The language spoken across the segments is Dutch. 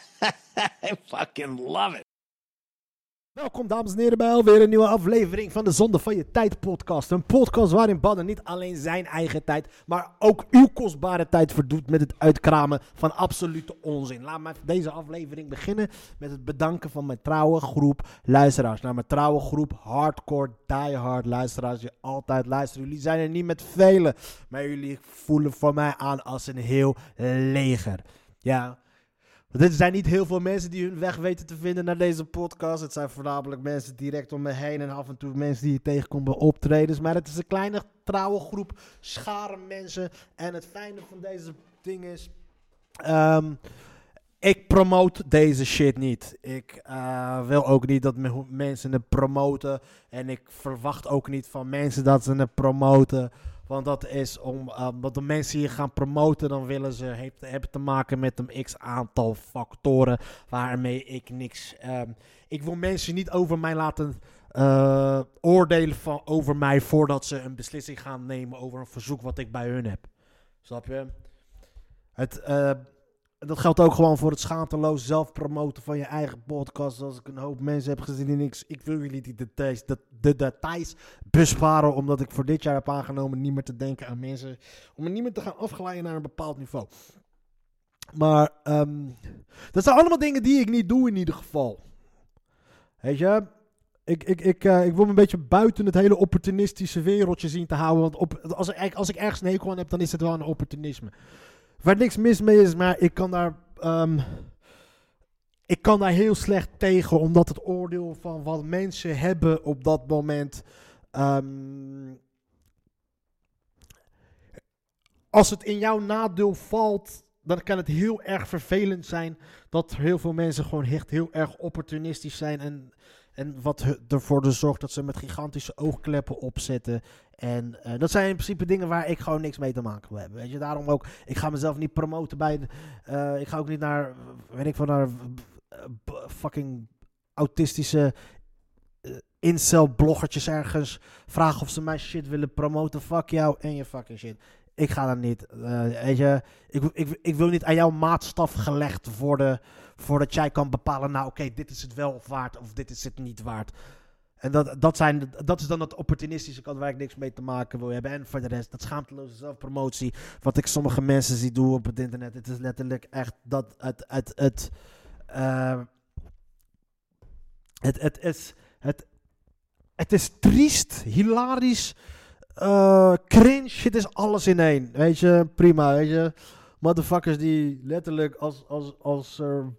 I fucking love it. Welkom dames en heren bij alweer een nieuwe aflevering van de Zonde van je Tijd podcast. Een podcast waarin Badden niet alleen zijn eigen tijd, maar ook uw kostbare tijd verdoet met het uitkramen van absolute onzin. Laat me deze aflevering beginnen met het bedanken van mijn trouwe groep luisteraars. Naar mijn trouwe groep hardcore diehard luisteraars die altijd luisteren. Jullie zijn er niet met velen, maar jullie voelen voor mij aan als een heel leger. Ja, er zijn niet heel veel mensen die hun weg weten te vinden naar deze podcast. Het zijn voornamelijk mensen direct om me heen en af en toe mensen die je tegenkomt bij optredens. Maar het is een kleine trouwe groep scharen mensen. En het fijne van deze ding is... ehm, ik promote deze shit niet. Ik eh, wil ook niet dat me- mensen het promoten. En ik verwacht ook niet van mensen dat ze het promoten. Want dat is om, uh, wat de mensen hier gaan promoten, dan willen ze, hebben te maken met een x aantal factoren waarmee ik niks. ehm, ik wil mensen niet over mij laten eh, oordelen van, over mij voordat ze een beslissing gaan nemen over een verzoek wat ik bij hun heb. Snap je? Het, eh, dat geldt ook gewoon voor het schaamteloos zelf promoten van je eigen podcast. Als ik een hoop mensen heb gezien en ik, ik wil jullie die details, de, de details besparen. Omdat ik voor dit jaar heb aangenomen niet meer te denken aan mensen. Om me niet meer te gaan afgeleiden naar een bepaald niveau. Maar ehm, dat zijn allemaal dingen die ik niet doe in ieder geval. Weet je? Ik, ik, ik, eh, ik wil me een beetje buiten het hele opportunistische wereldje zien te houden. Want op, als, ik, als ik ergens een hekel heb, dan is het wel een opportunisme. Waar niks mis mee is, maar ik kan daar. ehm, ik kan daar heel slecht tegen, omdat het oordeel van wat mensen hebben op dat moment. ehm, als het in jouw nadeel valt, dan kan het heel erg vervelend zijn dat heel veel mensen gewoon echt heel erg opportunistisch zijn. En, en wat ervoor dus zorgt dat ze met gigantische oogkleppen opzetten. En eh, dat zijn in principe dingen waar ik gewoon niks mee te maken wil hebben. Weet je, daarom ook, ik ga mezelf niet promoten bij. eh, ik ga ook niet naar, weet ik van, naar eh, fucking autistische eh, incel-bloggertjes ergens vragen of ze mijn shit willen promoten. Fuck jou en je fucking shit. Ik ga daar niet. eh, ik, ik, ik wil niet aan jouw maatstaf gelegd worden voordat jij kan bepalen, nou oké, dit is het wel waard of dit is het niet waard. En dat, dat, zijn, dat is dan het opportunistische kant waar ik niks mee te maken wil hebben. En voor de rest, dat schaamteloze zelfpromotie. Wat ik sommige mensen zie doen op het internet. Het is letterlijk echt dat het. het, het, eh, het, het, is, het, het is triest, hilarisch, eh, cringe. Het is alles in één. Weet je, prima. Weet je, motherfuckers die letterlijk als, als, als er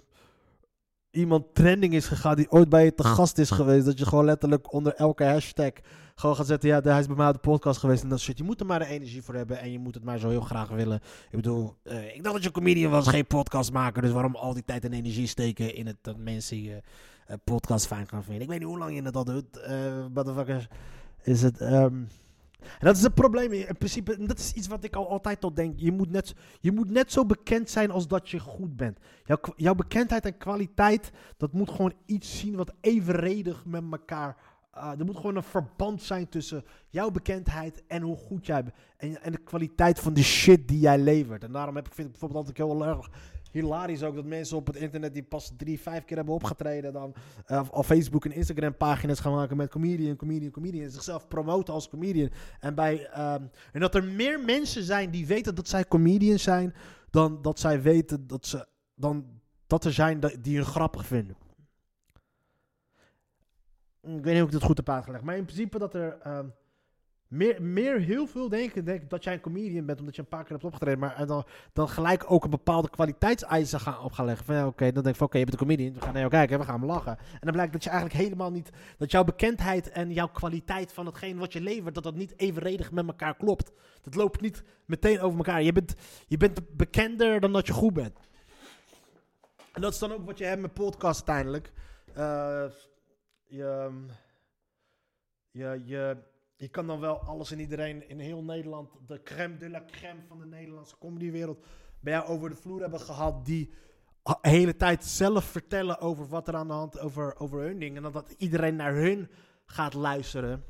iemand trending is gegaan die ooit bij je te gast is geweest, dat je gewoon letterlijk onder elke hashtag gewoon gaat zetten, ja, hij is bij mij op de podcast geweest en dat shit. Je moet er maar de energie voor hebben en je moet het maar zo heel graag willen. Ik bedoel, eh, ik dacht dat je comedian was, geen podcastmaker, dus waarom al die tijd en energie steken in het dat mensen je eh, podcast fijn gaan vinden. Ik weet niet hoe lang je het al doet, motherfuckers. Is het, ehm, en dat is het probleem in principe. En dat is iets wat ik al altijd al denk. Je moet net, je moet net zo bekend zijn als dat je goed bent. Jouw, bekendheid en kwaliteit, dat moet gewoon iets zien wat evenredig met elkaar. eh, er moet gewoon een verband zijn tussen jouw bekendheid en hoe goed jij bent. En, en de kwaliteit van de shit die jij levert. En daarom heb ik, vind ik bijvoorbeeld altijd heel erg hilarisch ook dat mensen op het internet die pas drie, vijf keer hebben opgetreden, dan eh, op Facebook en Instagram pagina's gaan maken met comedian, comedian, comedian. En zichzelf promoten als comedian. En, bij, ehm, en dat er meer mensen zijn die weten dat zij comedian zijn, dan dat zij weten dat ze. Dan dat er zijn dat- die hun grappig vinden. Ik weet niet hoe ik dit goed heb uitgelegd. Maar in principe dat er ehm, meer, meer heel veel denken, denken dat jij een comedian bent omdat je een paar keer hebt opgetreden. Maar en dan, dan gelijk ook een bepaalde kwaliteitseisen gaan op gaan leggen. Van ja, oké, dan denk ik van oké, je bent een comedian. We gaan naar kijken, we gaan lachen. En dan blijkt dat je eigenlijk helemaal niet, dat jouw bekendheid en jouw kwaliteit van hetgeen wat je levert, dat dat niet evenredig met elkaar klopt. Dat loopt niet meteen over elkaar. Je bent, je bent bekender dan dat je goed bent. En dat is dan ook wat je hebt met podcast uiteindelijk. Eh, je, je, je, je kan dan wel alles en iedereen in heel Nederland, de crème de la crème van de Nederlandse comedywereld, bij jou over de vloer hebben gehad die de hele tijd zelf vertellen over wat er aan de hand over, over hun ding. En dat iedereen naar hun gaat luisteren.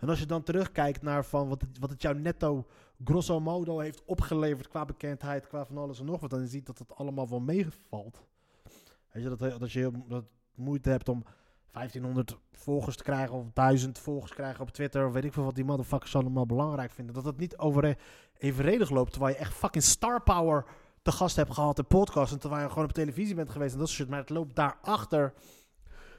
En als je dan terugkijkt naar van wat, het, wat het jou netto grosso modo heeft opgeleverd qua bekendheid, qua van alles en nog wat, dan zie je dat het allemaal wel meevalt. Weet je, dat, dat je dat moeite hebt om 1500 volgers te krijgen of 1000 volgers krijgen op Twitter, of weet ik veel wat die motherfuckers allemaal belangrijk vinden. Dat het niet over evenredig loopt, terwijl je echt fucking star power te gast hebt gehad in podcast en terwijl je gewoon op televisie bent geweest en dat soort shit, maar het loopt daarachter.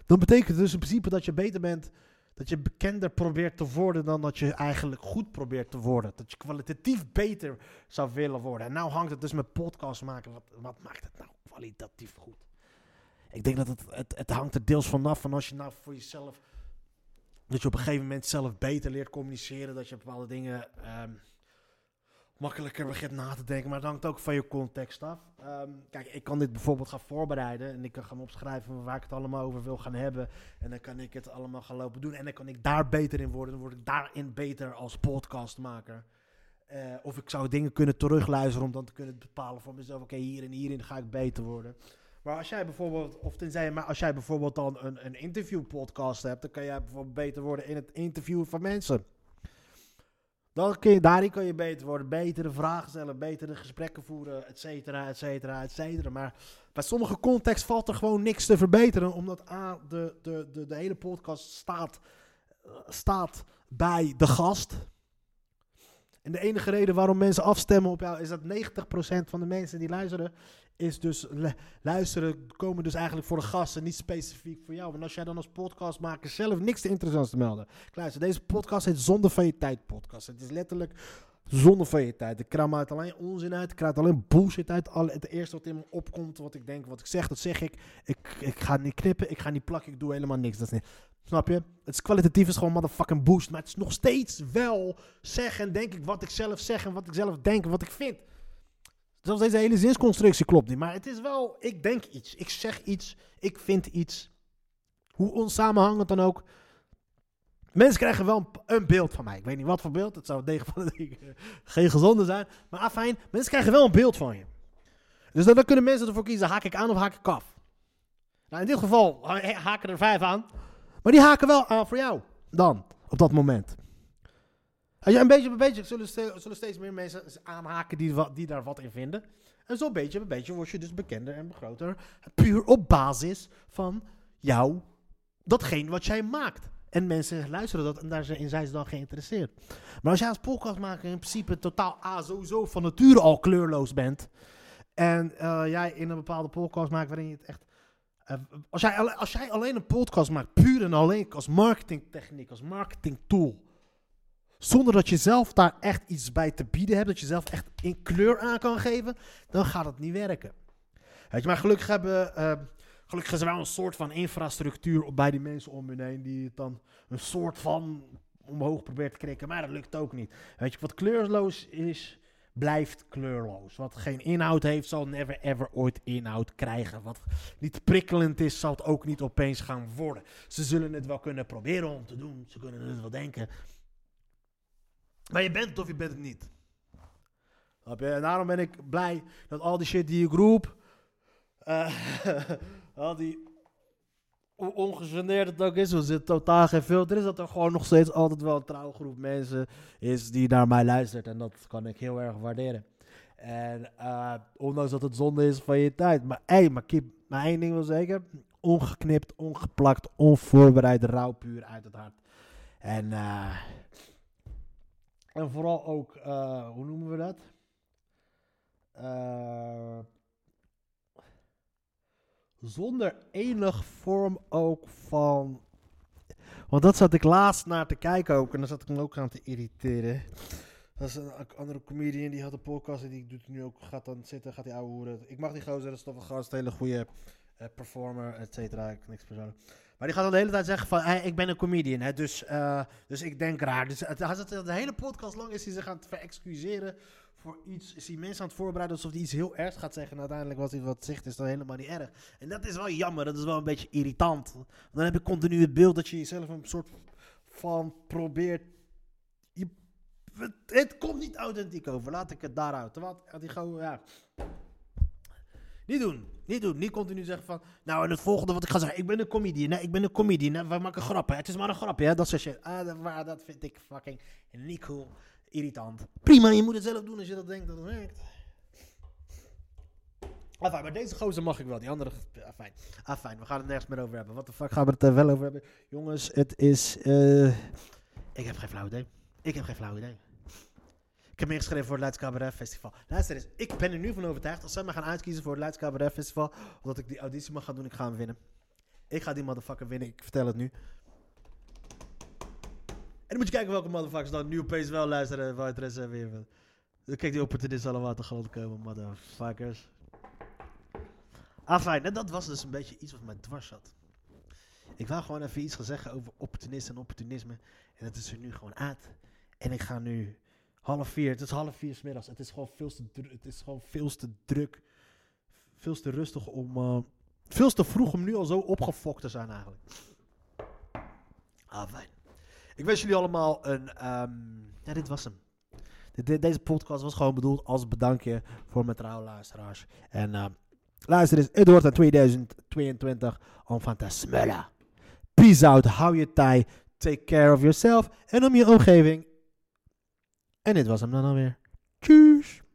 Dan betekent het dus in principe dat je beter bent dat je bekender probeert te worden dan dat je eigenlijk goed probeert te worden. Dat je kwalitatief beter zou willen worden. En nou hangt het dus met podcast maken. Wat, wat maakt het nou kwalitatief goed? Ik denk dat het, het, het hangt er deels vanaf van als je nou voor jezelf... Dat je op een gegeven moment zelf beter leert communiceren. Dat je bepaalde dingen ehm, makkelijker begint na te denken. Maar het hangt ook van je context af. Ehm, kijk, ik kan dit bijvoorbeeld gaan voorbereiden. En ik kan gaan opschrijven waar ik het allemaal over wil gaan hebben. En dan kan ik het allemaal gaan lopen doen. En dan kan ik daar beter in worden. Dan word ik daarin beter als podcastmaker. Uh, of ik zou dingen kunnen terugluisteren om dan te kunnen bepalen voor mezelf. Oké, hier en hierin ga ik beter worden. Maar als jij bijvoorbeeld, of tenzij, maar als jij bijvoorbeeld dan een, een interview podcast hebt, dan kan jij bijvoorbeeld beter worden in het interviewen van mensen. Dan kun je, daarin kan je beter worden, betere vragen stellen, betere gesprekken voeren, et cetera, et cetera, et cetera. Maar bij sommige context valt er gewoon niks te verbeteren, omdat A, de, de, de, de hele podcast staat, staat bij de gast. En de enige reden waarom mensen afstemmen op jou is dat 90% van de mensen die luisteren, is dus luisteren, komen dus eigenlijk voor de gasten, niet specifiek voor jou. Want als jij dan als podcastmaker zelf niks te interessants te melden. Luister, deze podcast heet Zonder van je tijd podcast. Het is letterlijk zonder van je tijd. Ik kram uit alleen onzin uit. Ik krijg alleen bullshit uit. Al, het eerste wat in me opkomt, wat ik denk, wat ik zeg, dat zeg ik. Ik, ik ga niet knippen, ik ga niet plakken, ik doe helemaal niks. Dat is niet, snap je? Het is kwalitatief, is gewoon motherfucking boost. Maar het is nog steeds wel zeggen en denk ik wat ik zelf zeg en wat ik zelf denk en wat ik vind. Zelfs deze hele zinsconstructie klopt niet. Maar het is wel, ik denk iets. Ik zeg iets. Ik vind iets. Hoe onsamenhangend dan ook. Mensen krijgen wel een, beeld van mij. Ik weet niet wat voor beeld. Het zou tegen van de geen gezonde zijn. Maar afijn, mensen krijgen wel een beeld van je. Dus dan, kunnen mensen ervoor kiezen. Haak ik aan of haak ik af? Nou, in dit geval haken er vijf aan. Maar die haken wel aan voor jou. Dan, op dat moment. Ja, een beetje een beetje zullen, steeds meer mensen aanhaken die, die daar wat in vinden. En zo beetje een beetje word je dus bekender en groter. Puur op basis van jou, datgene wat jij maakt. En mensen luisteren dat en daarin zijn ze dan geïnteresseerd. Maar als jij als podcastmaker in principe totaal A, sowieso van nature al kleurloos bent. En uh, jij in een bepaalde podcast maakt waarin je het echt... Uh, als, jij, als jij alleen een podcast maakt, puur en alleen als marketingtechniek, als marketingtool zonder dat je zelf daar echt iets bij te bieden hebt, dat je zelf echt in kleur aan kan geven, dan gaat het niet werken. Weet je, maar gelukkig hebben, uh, gelukkig is er wel een soort van infrastructuur bij die mensen om hun heen, die het dan een soort van omhoog probeert te krikken, maar dat lukt ook niet. Weet je, wat kleurloos is, blijft kleurloos. Wat geen inhoud heeft, zal never ever ooit inhoud krijgen. Wat niet prikkelend is, zal het ook niet opeens gaan worden. Ze zullen het wel kunnen proberen om te doen, ze kunnen het wel denken, maar je bent het of je bent het niet. Daarom ben ik blij dat al die shit die ik roep, uh, al die hoe ongegeneerd het ook is, er zit totaal geen filter is, dat er gewoon nog steeds altijd wel een trouwgroep mensen is die naar mij luistert. En dat kan ik heel erg waarderen. En uh, ondanks dat het zonde is van je tijd. Maar hey, maar keep, maar één ding wil zeker. Ongeknipt, ongeplakt, onvoorbereid, rauw puur uit het hart. En uh, en vooral ook, uh, hoe noemen we dat? Uh, zonder enig vorm ook van. Want dat zat ik laatst naar te kijken ook. En dan zat ik me ook aan te irriteren. Dat is een andere comedian die had een podcast en die doet nu ook. Gaat dan zitten, gaat die ouwe hoeren. Ik mag die gozer, dat is toch een gast, hele goede uh, performer, et cetera. Niks persoonlijk. Maar die gaat dan de hele tijd zeggen van, ik ben een comedian, hè, dus, uh, dus ik denk raar. Dus het, het, de hele podcast lang is hij zich aan het verexcuseren voor iets, is hij mensen aan het voorbereiden alsof hij iets heel ergs gaat zeggen. En uiteindelijk was hij wat zegt, is dan helemaal niet erg. En dat is wel jammer, dat is wel een beetje irritant. Dan heb je continu het beeld dat je jezelf een soort van probeert. Het, komt niet authentiek over, laat ik het daaruit. Had hij gewoon, ja. Niet doen, niet doen. Niet continu zeggen van, nou en het volgende wat ik ga zeggen, ik ben een comedian, hè, ik ben een comedian, hè, we maken grappen, het is maar een grapje, dat soort shit. Ah, dat, dat vind ik fucking niet cool, irritant. Prima, je moet het zelf doen als je dat denkt dat het werkt. Afijn, maar deze gozer mag ik wel, die andere, afijn. Afijn, we gaan het nergens meer over hebben. Wat de fuck gaan we het er wel over hebben? Jongens, het is, eh, ik heb geen flauw idee. Ik heb geen flauw idee. Ik heb me ingeschreven voor het Leids Cabaret Festival. Luister eens, ik ben er nu van overtuigd. Als zij me gaan uitkiezen voor het Leids Cabaret Festival, omdat ik die auditie mag gaan doen, ik ga hem winnen. Ik ga die motherfucker winnen, ik vertel het nu. En dan moet je kijken welke motherfuckers dan nu opeens wel luisteren. Waar het rest hebben weer van. Kijk, die opportunisten allemaal te grond komen, motherfuckers. Ah, fijn. Dat was dus een beetje iets wat mij dwars zat. Ik wou gewoon even iets gaan zeggen over opportunisten en opportunisme. En dat is er nu gewoon uit. En ik ga nu half vier. Het is half vier 's middags. Het is gewoon veel te. Het is gewoon veel te druk. Veel te rustig om. eh, veel te vroeg om nu al zo opgefokt te zijn eigenlijk. Ah. Ik wens jullie allemaal een. ehm, ja, dit was hem. Deze podcast was gewoon bedoeld als bedankje voor mijn trouwe luisteraars. En ehm, luister eens, het wordt in 2022 om van te smullen. Peace out, hou je tij, take care of yourself en om je omgeving. En dit was hem dan alweer. Tjus.